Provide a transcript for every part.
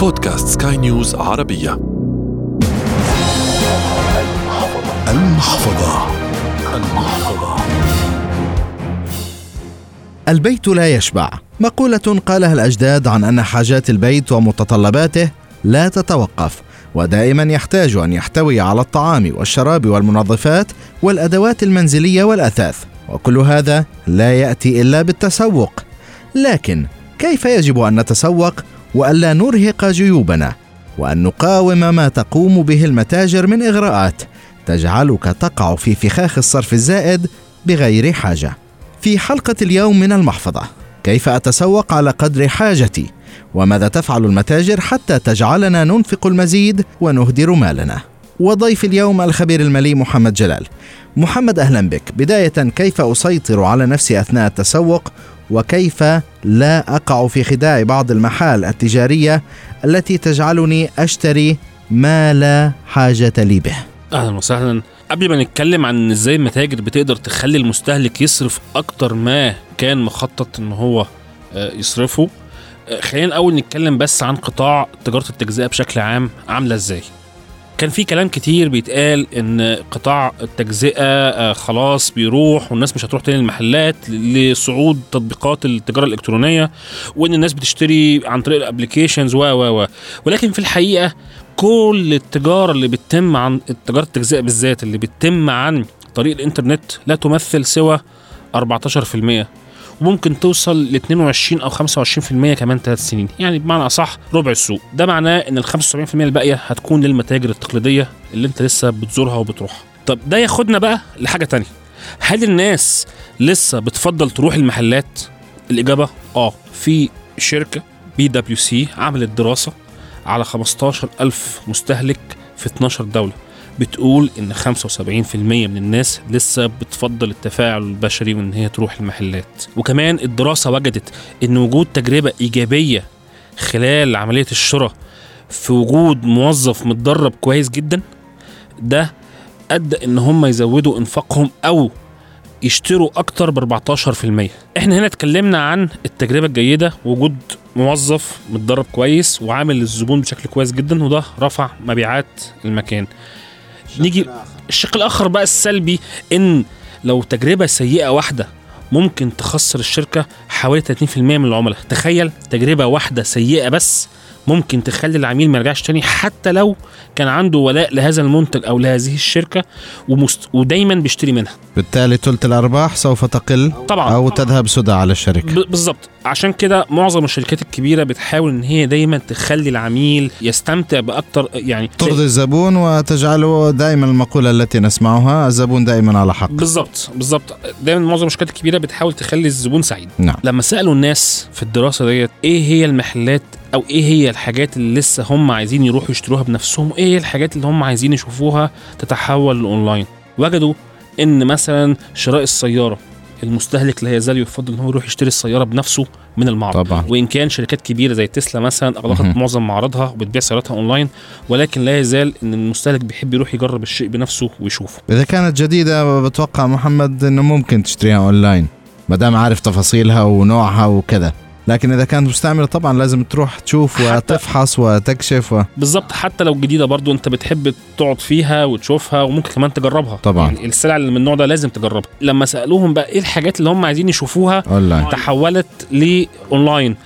بودكاست سكاي نيوز عربية. المحفظة. المحفظة البيت لا يشبع. مقولة قالها الأجداد عن أن حاجات البيت ومتطلباته لا تتوقف ودائما يحتاج أن يحتوي على الطعام والشراب والمنظفات والأدوات المنزلية والأثاث وكل هذا لا يأتي إلا بالتسوق. لكن كيف يجب أن نتسوق وألا نرهق جيوبنا وأن نقاوم ما تقوم به المتاجر من إغراءات تجعلك تقع في فخاخ الصرف الزائد بغير حاجة. في حلقة اليوم من المحفظة كيف أتسوق على قدر حاجتي؟ وماذا تفعل المتاجر حتى تجعلنا ننفق المزيد ونهدر مالنا؟ وضيف اليوم الخبير المالي محمد جلال. محمد أهلا بك. بداية كيف أسيطر على نفسي أثناء التسوق وكيف لا أقع في خداع بعض المحال التجارية التي تجعلني أشتري ما لا حاجة لي به. أهلا وسهلا. قبل ما نتكلم عن إزاي المتاجر بتقدر تخلي المستهلك يصرف أكتر ما كان مخطط إن هو آه، يصرفه آه، خلينا الأول نتكلم بس عن قطاع تجارة التجزئة بشكل عام عاملة إزاي. كان في كلام كتير بيتقال إن قطاع التجزئة آه، خلاص بيروح والناس مش هتروح تاني المحلات لصعود تطبيقات التجارة الإلكترونية وإن الناس بتشتري عن طريق الابلكيشنز و و و. ولكن في الحقيقة كل التجارة اللي بتتم عن تجارة التجزئة بالذات اللي بتتم عن طريق الإنترنت لا تمثل سوى 14% وممكن توصل ل 22 أو 25% كمان ثلاث سنين. يعني بمعنى أصح ربع السوق. ده معناه إن ال 75% الباقية هتكون للمتاجر التقليدية اللي أنت لسه بتزورها وبتروحها. طب ده ياخدنا بقى لحاجة تانية. هل الناس لسه بتفضل تروح المحلات؟ الإجابة آه. في شركة PWC عملت دراسة على 15000 مستهلك في 12 دولة. بتقول إن 75% من الناس لسه بتفضل التفاعل البشري وإن هي تروح المحلات. وكمان الدراسة وجدت إن وجود تجربة إيجابية خلال عملية الشراء في وجود موظف متدرب كويس جدا ده أدى إن هم يزودوا إنفاقهم أو يشتروا أكتر ب 14% إحنا هنا اتكلمنا عن التجربة الجيدة وجود موظف متدرب كويس وعامل للزبون بشكل كويس جدا وده رفع مبيعات المكان. نيجي الشق الآخر بقى السلبي إن لو تجربة سيئة واحدة ممكن تخسر الشركة حوالي 30% من العملاء. تخيل تجربة واحدة سيئة بس ممكن تخلي العميل ما يرجعش تاني حتى لو كان عنده ولاء لهذا المنتج أو لهذه الشركة ومست... ودايما بيشتري منها. بالتالي ثلث الأرباح سوف تقل طبعا. أو تذهب سدى على الشركة. ب- بالظبط. عشان كده معظم الشركات الكبيرة بتحاول إن هي دايما تخلي العميل يستمتع بأكتر يعني ترضي الزبون وتجعله دائما المقولة التي نسمعها الزبون دائما على حق. بالظبط بالظبط. دايما معظم الشركات الكبيرة بتحاول تخلي الزبون سعيد. نعم. لما سألوا الناس في الدراسة ديت إيه هي المحلات أو إيه هي الحاجات اللي لسه هم عايزين يروحوا يشتروها بنفسهم؟ وإيه هي الحاجات اللي هم عايزين يشوفوها تتحول لأونلاين؟ وجدوا إن مثلا شراء السيارة المستهلك لا يزال يفضل إن هو يروح يشتري السيارة بنفسه من المعرض. طبعا. وإن كان شركات كبيرة زي تسلا مثلا أغلقت. معظم معارضها وبتبيع سياراتها أونلاين ولكن لا يزال إن المستهلك بيحب يروح يجرب الشيء بنفسه ويشوفه. إذا كانت جديدة بتوقع محمد أنه ممكن تشتريها أونلاين ما دام عارف تفاصيلها ونوعها وكذا. لكن إذا كانت مستعملة طبعا لازم تروح تشوف وتفحص وتكشف و... بالظبط حتى لو جديدة برضو أنت بتحب تقعد فيها وتشوفها وممكن كمان تجربها. طبعا. يعني السلع اللي من النوع ده لازم تجربها. لما سألوهم بقى إيه الحاجات اللي هم عايزين يشوفوها أونلاين. تحولت لاونلاين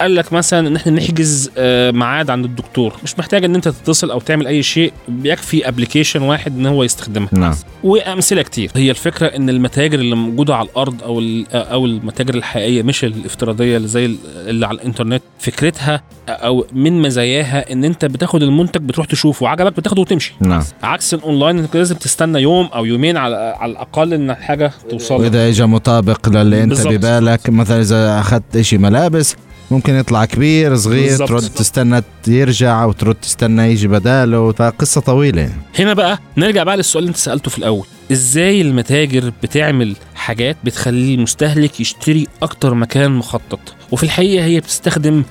قال لك مثلا إن إحنا نحجز آه، ميعاد عند الدكتور. مش محتاج إن أنت تتصل أو تعمل أي شيء بيكفي application واحد إن هو يستخدمها. نعم. وأمثلة كتير. هي الفكرة إن المتاجر اللي موجودة على الأرض أو ال- أو المتاجر الحقيقية مش الافتراضية اللي زي ال- اللي على الإنترنت. فكرتها أو من مزاياها إن أنت بتاخد المنتج بتروح تشوفه عجبك بتاخده وتمشي. نعم. عكس الاونلاين أنت لازم تستنى يوم أو يومين على على الأقل إن الحاجة توصل. وإذا اجى مطابق للي أنت. ببالك مثلا إذا أخذت شيء ملابس ممكن يطلع كبير صغير بالضبط. ترد تستنى يرجع أو ترد تستنى يجي بداله. فقصة طويلة. هنا بقى نرجع بقى للسؤال اللي انت سألته في الأول. إزاي المتاجر بتعمل حاجات بتخلي المستهلك يشتري أكتر مكان مخطط؟ وفي الحقيقة هي بتستخدم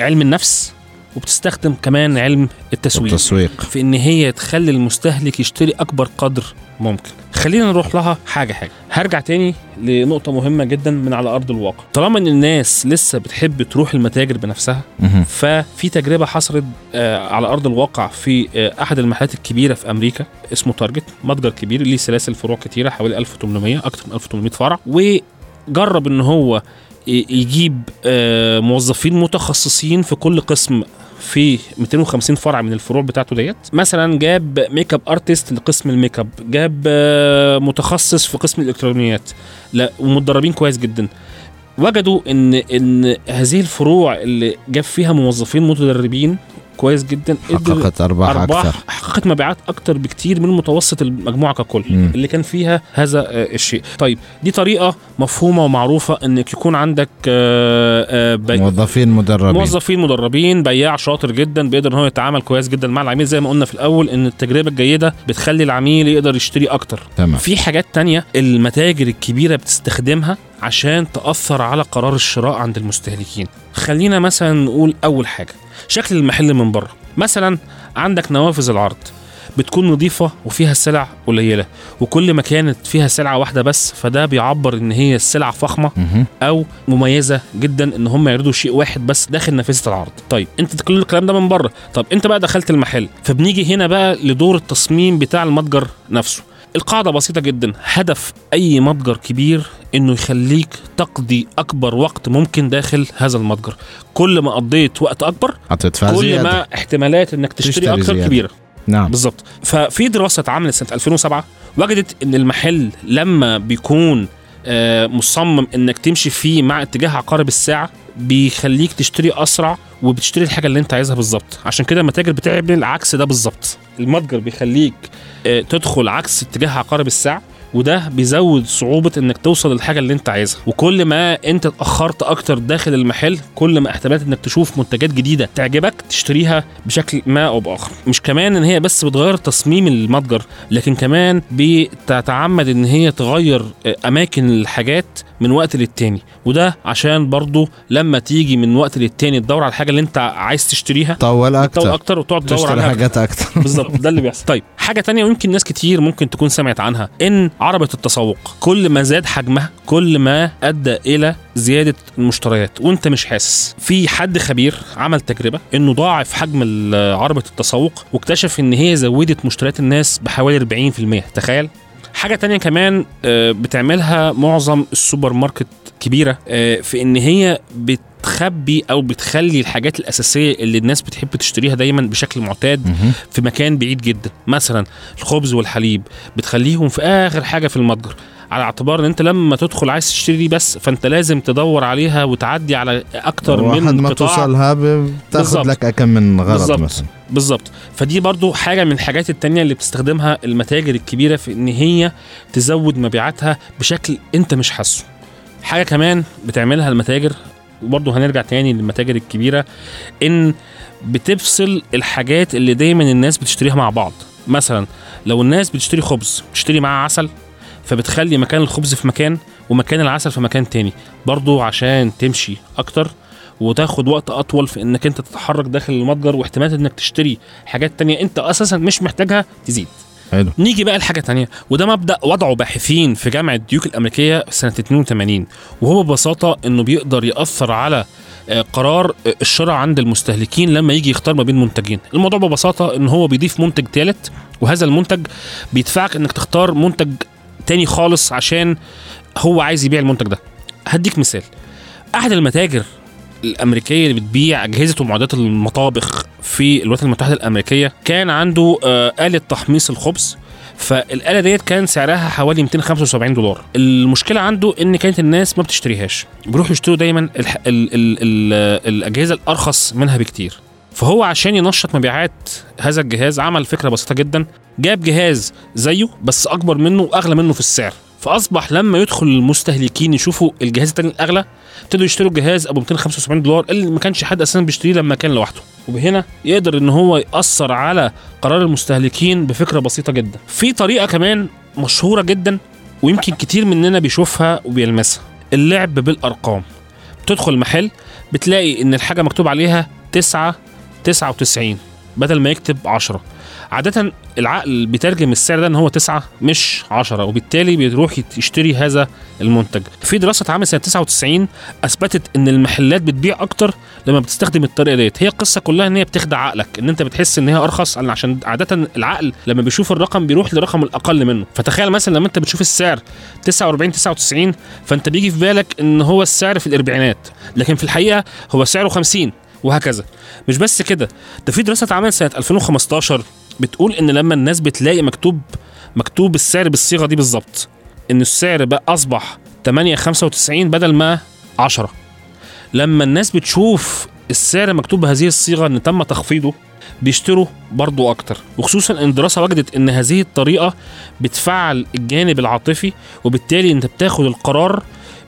علم النفس وبتستخدم كمان علم التسويق. التسويق. في إن هي تخلي المستهلك يشتري أكبر قدر ممكن. خلينا نروح لها حاجة حاجة هرجع تاني لنقطة مهمة جدا من على أرض الواقع طالما إن الناس لسه بتحب تروح المتاجر بنفسها. ففي تجربة حصلت آه، على أرض الواقع في آه، أحد المحلات الكبيرة في أمريكا اسمه Target متجر كبير ليه سلاسل فروع كتيرة حوالي 1800 أكتر من 1800 فرع وجرب إن هو يجيب آه، موظفين متخصصين في كل قسم في 250 فرع من الفروع بتاعته ديت. مثلا جاب makeup artist لقسم الميك اب جاب آه، متخصص في قسم الإلكترونيات. لا ومتدربين كويس جدا. وجدوا إن إن هذه الفروع اللي جاب فيها موظفين متدربين كويس جدا. حققت أرباح, أرباح. أكثر. حققت مبيعات أكتر بكتير من متوسط المجموعة ككل مم. اللي كان فيها هذا آه، الشيء. طيب دي طريقة مفهومة ومعروفة إنك يكون عندك آه، آه، بي- موظفين مدربين. موظفين مدربين بياع شاطر جدا بيقدر إن هو يتعامل كويس جدا مع العميل. زي ما قلنا في الأول إن التجربة الجيدة بتخلي العميل يقدر يشتري أكتر. تمام. في حاجات تانية المتاجر الكبيرة بتستخدمها عشان تأثر على قرار الشراء عند المستهلكين. خلينا مثلا نقول أول حاجة شكل المحل من بره. مثلا عندك نوافذ العرض بتكون نظيفة وفيها سلع قليلة وكل ما كانت فيها سلعة واحدة بس فده بيعبر إن هي السلعة فخمة. أو مميزة جدا إن هم يعرضوا شيء واحد بس داخل نافذة العرض. طيب أنت كل الكلام ده من بره. طب أنت بقى دخلت المحل فبنيجي هنا بقى لدور التصميم بتاع المتجر نفسه. القاعدة بسيطة جدا. هدف أي متجر كبير إنه يخليك تقضي أكبر وقت ممكن داخل هذا المتجر. كل ما قضيت وقت أكبر هتدفع كل زيادة. ما احتمالات إنك تشتري, تشتري أكتر زيادة. كبيرة. نعم. بالظبط ففي دراسة اتعملت سنة 2007 وجدت إن المحل لما بيكون آه، مصمم إنك تمشي فيه مع اتجاه عقارب الساعة بيخليك تشتري أسرع وبتشتري الحاجة اللي انت عايزها بالظبط. عشان كده المتاجر بتعمل العكس ده بالظبط. المتجر بيخليك آه، تدخل عكس اتجاه عقارب الساعة. وده بيزود صعوبة إنك توصل للحاجة اللي أنت عايزها. وكل ما أنت اتأخرت أكتر داخل المحل كل ما احتمالات إنك تشوف منتجات جديدة تعجبك تشتريها بشكل ما أو بآخر. مش كمان إن هي بس بتغير تصميم المتجر لكن كمان بتتعمد إن هي تغير آه، أماكن الحاجات من وقت للتاني. وده عشان برضو لما تيجي من وقت للتاني تدور على الحاجة اللي أنت عايز تشتريها طول تطول أكثر أكتر وتقعد تدور عليها حاجات أكثر بالظبط ده اللي بيحصل. طيب حاجة تانية ويمكن ناس كتير ممكن تكون سمعت عنها إن عربة التسوق. كل ما زاد حجمها كل ما أدى إلى زيادة المشتريات. وأنت مش حاسس. في حد خبير عمل تجربة إنه ضاعف حجم عربة التسوق واكتشف إن هي زودت مشتريات الناس بحوالي 40% تخيل. حاجة تانية كمان آه، بتعملها معظم السوبر ماركت كبيرة آه، في إن هي بتخبي أو بتخلي الحاجات الأساسية اللي الناس بتحب تشتريها دايما بشكل معتاد. في مكان بعيد جدا مثلا الخبز والحليب بتخليهم في آخر حاجة في المتجر على اعتبار إن أنت لما تدخل عايز تشتري دي بس فأنت لازم تدور عليها وتعدي على أكتر من ما قطاع. توصلها ب- بتاخذ بالظبط. لك كم من غرض بالظبط. مثلا. بالظبط. فدي برضو حاجة من الحاجات التانية اللي بتستخدمها المتاجر الكبيرة في إن هي تزود مبيعاتها بشكل أنت مش حاسه. حاجة كمان بتعملها المتاجر وبرضه هنرجع تاني للمتاجر الكبيرة إن بتفصل الحاجات اللي دايما الناس بتشتريها مع بعض. مثلا لو الناس بتشتري خبز بتشتري معاه عسل فبتخلي مكان الخبز في مكان ومكان العسل في مكان تاني. برضو عشان تمشي أكتر وتاخد وقت أطول في إنك أنت تتحرك داخل المتجر واحتمالات إنك تشتري حاجات تانية أنت أساسا مش محتاجها تزيد. حلو. نيجي بقى لحاجة تانية وده مبدأ وضعه باحثين في جامعة ديوك الأمريكية سنة 82 وهو ببساطة إنه بيقدر يأثر على آه، قرار آه، الشراء عند المستهلكين لما يجي يختار ما بين منتجين. الموضوع ببساطة إن هو بيضيف منتج ثالث وهذا المنتج بيدفعك إنك تختار منتج تاني خالص عشان هو عايز يبيع المنتج ده. هديك مثال. أحد المتاجر الأمريكية اللي بتبيع أجهزة ومعدات المطابخ في الولايات المتحدة الأمريكية كان عنده آه، آلة تحميص الخبز. فالآلة ديت كان سعرها حوالي 275 دولار. المشكلة عنده إن كانت الناس ما بتشتريهاش. بيروحوا يشتروا دايما الح... ال... ال... ال... الأجهزة الأرخص منها بكتير. فهو عشان ينشط مبيعات هذا الجهاز عمل فكرة بسيطة جدا. جاب جهاز زيه بس أكبر منه وأغلى منه في السعر. فأصبح لما يدخل المستهلكين يشوفوا الجهاز التاني الاغلى ابتدوا يشتروا جهاز أبو 275 دولار اللي ما كانش حد أساسا بيشتريه لما كان لوحده. وبهنا يقدر إن هو يأثر على قرار المستهلكين بفكرة بسيطة جدا. في طريقة كمان مشهورة جدا ويمكن كتير مننا بيشوفها وبيلمسها. اللعب بالأرقام. تدخل محل بتلاقي إن الحاجة مكتوب عليها 9 99 بدل ما يكتب 10 عادة العقل بيترجم السعر ده إن هو 9 مش 10 وبالتالي بيروح يشتري هذا المنتج. في دراسة اتعملت سنة 99 أثبتت إن المحلات بتبيع أكتر لما بتستخدم الطريقة ديت، هي القصة كلها إن هي بتخدع عقلك إن أنت بتحس إن هي أرخص عشان عادة العقل لما بيشوف الرقم بيروح للرقم الأقل منه، فتخيل مثلا لما أنت بتشوف السعر 49 99 فأنت بيجي في بالك إن هو السعر في الأربعينات، لكن في الحقيقة هو سعره 50 وهكذا. مش بس كده ده في دراسة اتعملت سنة 2015 بتقول إن لما الناس بتلاقي مكتوب مكتوب السعر بالصيغة دي بالظبط إن السعر بقى أصبح 8 95 بدل ما 10 لما الناس بتشوف السعر مكتوب بهذه الصيغة إن تم تخفيضه بيشتروا برضو أكتر وخصوصا إن الدراسة وجدت إن هذه الطريقة بتفعل الجانب العاطفي وبالتالي أنت بتاخد القرار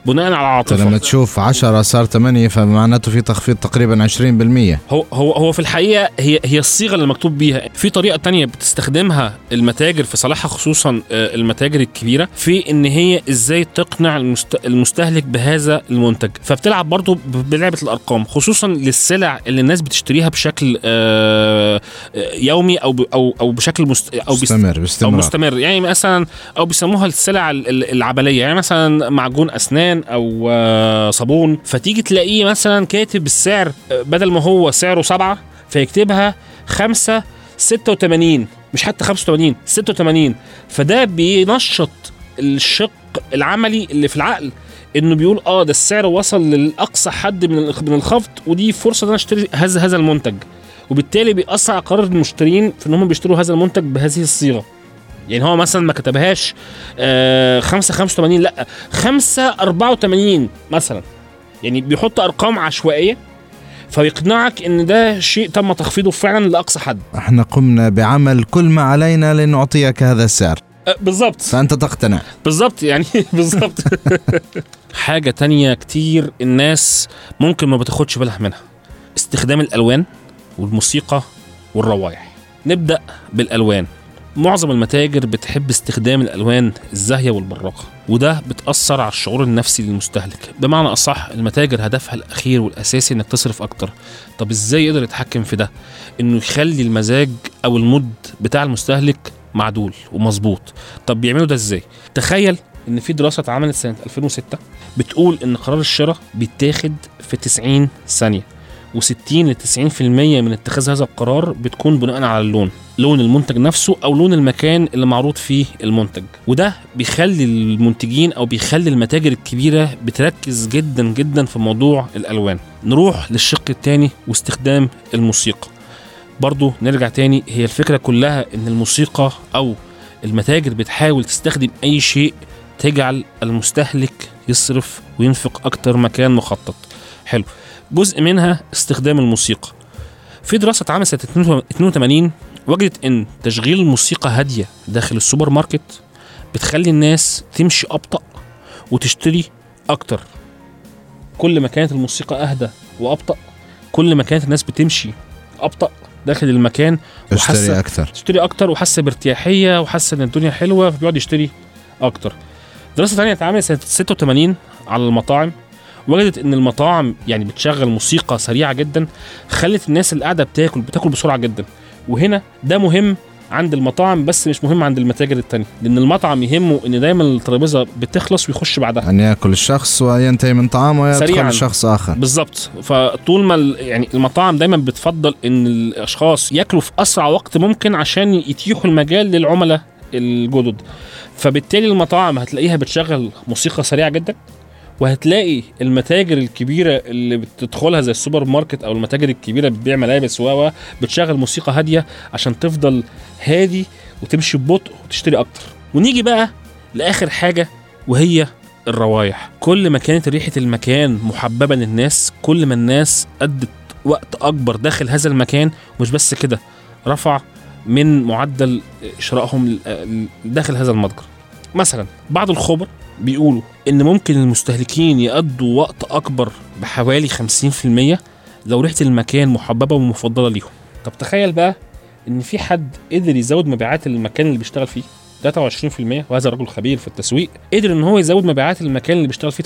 بناء على العاطفة. لما تشوف 10 صار 8 فمعناته في تخفيض تقريبا 20% هو هو هو في الحقيقة هي هي الصيغة اللي مكتوب بيها. في طريقة تانية بتستخدمها المتاجر في صالحها خصوصا آه، المتاجر الكبيرة في إن هي إزاي تقنع المست- المستهلك بهذا المنتج. فبتلعب برضو ب- بلعبة الأرقام خصوصا للسلع اللي الناس بتشتريها بشكل آه، آه، يومي أو أو أو بشكل مست أو مستمر أو مستمر. يعني مثلا أو بيسموها السلع ال- ال- العبليه يعني مثلا معجون أسنان أو آه، صابون فتيجي تلاقيه مثلا كاتب السعر آه، بدل ما هو سعره سبعة فيكتبها خمسة 86 مش حتى 85 86 فده بينشط الشق العملي اللي في العقل إنه بيقول آه ده السعر وصل للأقصى حد من من الخفض ودي فرصة إن أنا أشتري هذا هذا المنتج. وبالتالي بيأثر على قرار المشترين في إن هم بيشتروا هذا المنتج بهذه الصيغة. يعني هو مثلا ما كتبهاش آه 5 85 لأ 5 84 مثلا. يعني بيحط أرقام عشوائية فيقنعك إن ده شيء تم تخفيضه فعلا لأقصى حد. إحنا قمنا بعمل كل ما علينا لنعطيك هذا السعر. آه بالظبط فأنت تقتنع. بالظبط يعني بالظبط حاجة تانية كتير الناس ممكن ما بتاخدش بالها منها. استخدام الألوان والموسيقى والروائح. نبدأ بالألوان. معظم المتاجر بتحب استخدام الألوان الزاهية والبراقه وده بتأثر على الشعور النفسي للمستهلك. بمعنى أصح المتاجر هدفها الأخير والأساسي إنك تصرف أكتر. طب إزاي يقدر يتحكم في ده؟ إنه يخلي المزاج أو المود بتاع المستهلك معدول ومظبوط. طب بيعملوا ده إزاي؟ تخيل إن في دراسة اتعملت سنة 2006 بتقول إن قرار الشراء بيتاخد في 90 ثانية. و60 ل 90% من اتخاذ هذا القرار بتكون بناء على اللون لون المنتج نفسه أو لون المكان اللي معروض فيه المنتج. وده بيخلي المنتجين أو بيخلي المتاجر الكبيرة بتركز جدا جدا في موضوع الألوان. نروح للشق الثاني واستخدام الموسيقى. برضو نرجع تاني هي الفكرة كلها إن الموسيقى أو المتاجر بتحاول تستخدم أي شيء تجعل المستهلك يصرف وينفق أكتر ما كان مخطط. حلو. جزء منها استخدام الموسيقى. في دراسة اتعملت سنة 82 وجدت إن تشغيل الموسيقى هادية داخل السوبر ماركت بتخلي الناس تمشي أبطأ وتشتري أكتر. كل ما كانت الموسيقى أهدى وأبطأ كل ما كانت الناس بتمشي أبطأ داخل المكان اشتري أكثر تشتري أكتر وحاسة بارتياحية وحاسة إن الدنيا حلوة فبيقعد يشتري أكتر. دراسة ثانية اتعملت سنة 86 على المطاعم وجدت إن المطاعم يعني بتشغل موسيقى سريعة جدا خلت الناس اللي قاعدة بتاكل بتاكل بسرعة جدا. وهنا ده مهم عند المطاعم بس مش مهم عند المتاجر التانية لأن المطعم يهمه إن دايما الترابيزة بتخلص ويخش بعدها. ان يأكل الشخص وينتهي من طعامه ويدخل. شخص آخر. بالظبط. فطول ما يعني المطاعم دايما بتفضل إن الأشخاص ياكلوا في أسرع وقت ممكن عشان يتيحوا المجال للعملاء الجدد. فبالتالي المطاعم هتلاقيها بتشغل موسيقى سريعة جدا. وهتلاقي المتاجر الكبيرة اللي بتدخلها زي السوبر ماركت أو المتاجر الكبيرة اللي بتبيع ملابس و بتشغل موسيقى هادية عشان تفضل هادي وتمشي ببطء وتشتري أكتر. ونيجي بقى لآخر حاجة وهي الروايح. كل ما كانت ريحة المكان محببة للناس كل ما الناس أدت وقت أكبر داخل هذا المكان مش بس كده رفع من معدل شرائهم داخل هذا المتجر. مثلا بعض الخبر بيقولوا إن ممكن المستهلكين يقضوا وقت أكبر بحوالي 50% لو ريحه المكان محببة ومفضلة ليهم. طب تخيل بقى إن في حد قدر يزود مبيعات المكان اللي بيشتغل فيه 23% وهذا رجل خبير في التسويق قدر إن هو يزود مبيعات المكان اللي بيشتغل فيه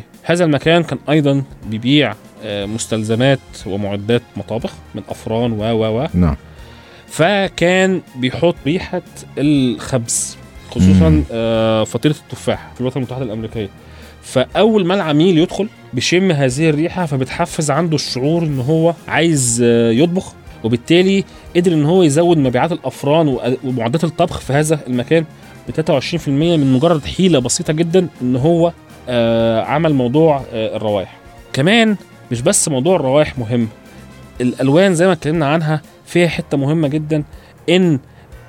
23% هذا المكان كان أيضا بيبيع آه، مستلزمات ومعدات مطابخ من أفران و و و. نعم. فكان بيحط ريحة الخبز. خصوصا. آه، فطيرة التفاح في الولايات المتحدة الأمريكية فأول ما العميل يدخل بيشم هذه الريحة فبتحفز عنده الشعور إن هو عايز آه، يطبخ وبالتالي قدر إن هو يزود مبيعات الأفران وأ- ومعدات الطبخ في هذا المكان ب 23% من مجرد حيلة بسيطة جدا إن هو آه، عمل موضوع آه، الروائح كمان مش بس موضوع الروائح مهم الألوان زي ما اتكلمنا عنها فيها حتة مهمة جدا إن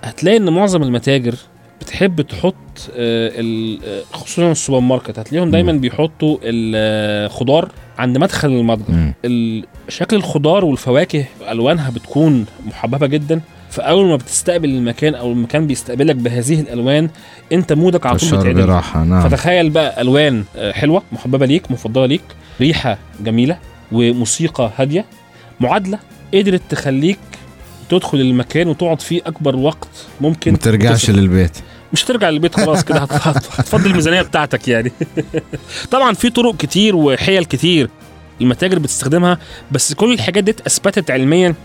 هتلاقي إن معظم المتاجر بتحب تحط آه، آه، خصوصا السوبر ماركت هتلاقيهم دايما بيحطوا الخضار عند مدخل المتجر شكل الخضار والفواكه ألوانها بتكون محببة جدا فأول ما بتستقبل المكان أو المكان بيستقبلك بهذه الألوان أنت مودك على طول براحة نعم. فتخيل بقى ألوان آه، حلوة محببة ليك مفضلة ليك ريحة جميلة وموسيقى هادية معادلة قدرت تخليك تدخل المكان وتقعد فيه أكبر وقت ممكن ما ترجعش. للبيت. مش هترجع للبيت خلاص كده. هت- هت- هتفضي الميزانية بتاعتك يعني. طبعا في طرق كتير وحيل كتير المتاجر بتستخدمها بس كل الحاجات دي أثبتت علميا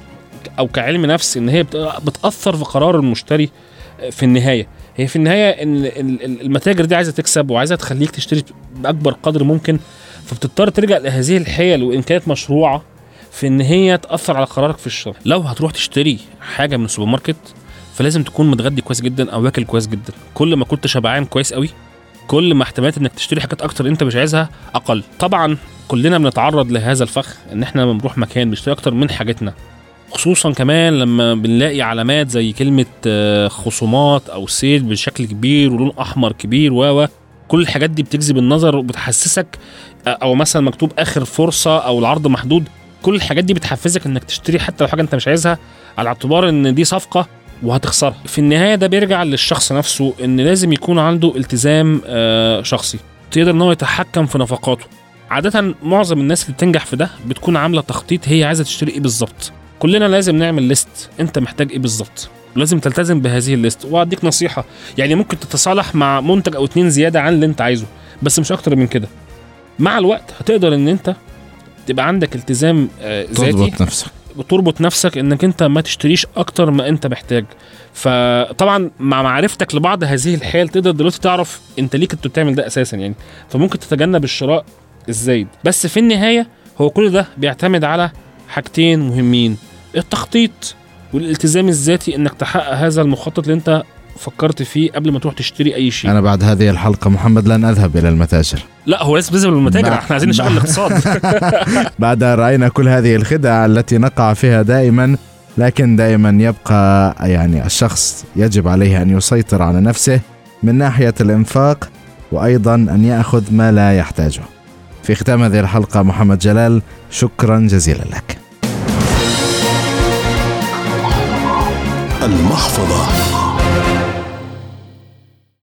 أو كعلم نفس إن هي بت- بتأثر في قرار المشتري في النهاية. هي في النهاية إن ال- ال- المتاجر دي عايزة تكسب وعايزة تخليك تشتري بأكبر قدر ممكن فبتضطر ترجع لهذه الحيل وان كانت مشروعة في إن هي تأثر على قرارك في الشراء لو هتروح تشتري حاجة من السوبر ماركت فلازم تكون متغدي كويس جدا أو واكل كويس جدا. كل ما كنت شبعان كويس قوي كل ما احتمالات إنك تشتري حاجات أكتر أنت مش عايزها أقل. طبعا كلنا بنتعرض لهذا الفخ إن إحنا لما بنروح مكان بنشتري أكتر من حاجتنا. خصوصا كمان لما بنلاقي علامات زي كلمة آه، خصومات أو سيل بشكل كبير ولون أحمر كبير و كل الحاجات دي بتجذب النظر وبتحسسك آه، أو مثلا مكتوب آخر فرصة أو العرض محدود. كل الحاجات دي بتحفزك إنك تشتري حتى لو حاجة أنت مش عايزها على اعتبار إن دي صفقة وهتخسرها. في النهاية ده بيرجع للشخص نفسه إن لازم يكون عنده التزام آه، شخصي تقدر إن هو يتحكم في نفقاته. عادة معظم الناس اللي بتنجح في ده بتكون عاملة تخطيط هي عايزة تشتري إيه بالظبط. كلنا لازم نعمل ليست أنت محتاج إيه بالظبط. ولازم تلتزم بهذه الليست وأديك نصيحة يعني ممكن تتصالح مع منتج أو اتنين زيادة عن اللي أنت عايزه بس مش أكتر من كده. مع الوقت هتقدر إن أنت تبقى عندك التزام آه، ذاتي. تضبط نفسك. وتربط نفسك إنك أنت ما تشتريش أكتر ما أنت محتاج. فطبعا مع معرفتك لبعض هذه الحيل تقدر دلوقتي تعرف أنت ليه كنت بتعمل ده أساسا يعني. فممكن تتجنب الشراء الزايد. بس في النهاية هو كل ده بيعتمد على حاجتين مهمين. التخطيط والالتزام الذاتي إنك تحقق هذا المخطط اللي أنت فكرت فيه قبل ما تروح تشتري أي شيء. أنا بعد هذه الحلقة محمد لن أذهب إلى المتاجر. لا هو لازم تنزل بالمتاجر بع- إحنا عايزين نشغل بع- الاقتصاد. بعد أن رأينا كل هذه الخدع التي نقع فيها دائما لكن دائما يبقى يعني الشخص يجب عليه أن يسيطر على نفسه من ناحية الإنفاق وأيضا أن يأخذ ما لا يحتاجه. في ختام هذه الحلقة محمد جلال شكرا جزيلا لك. المحفظة.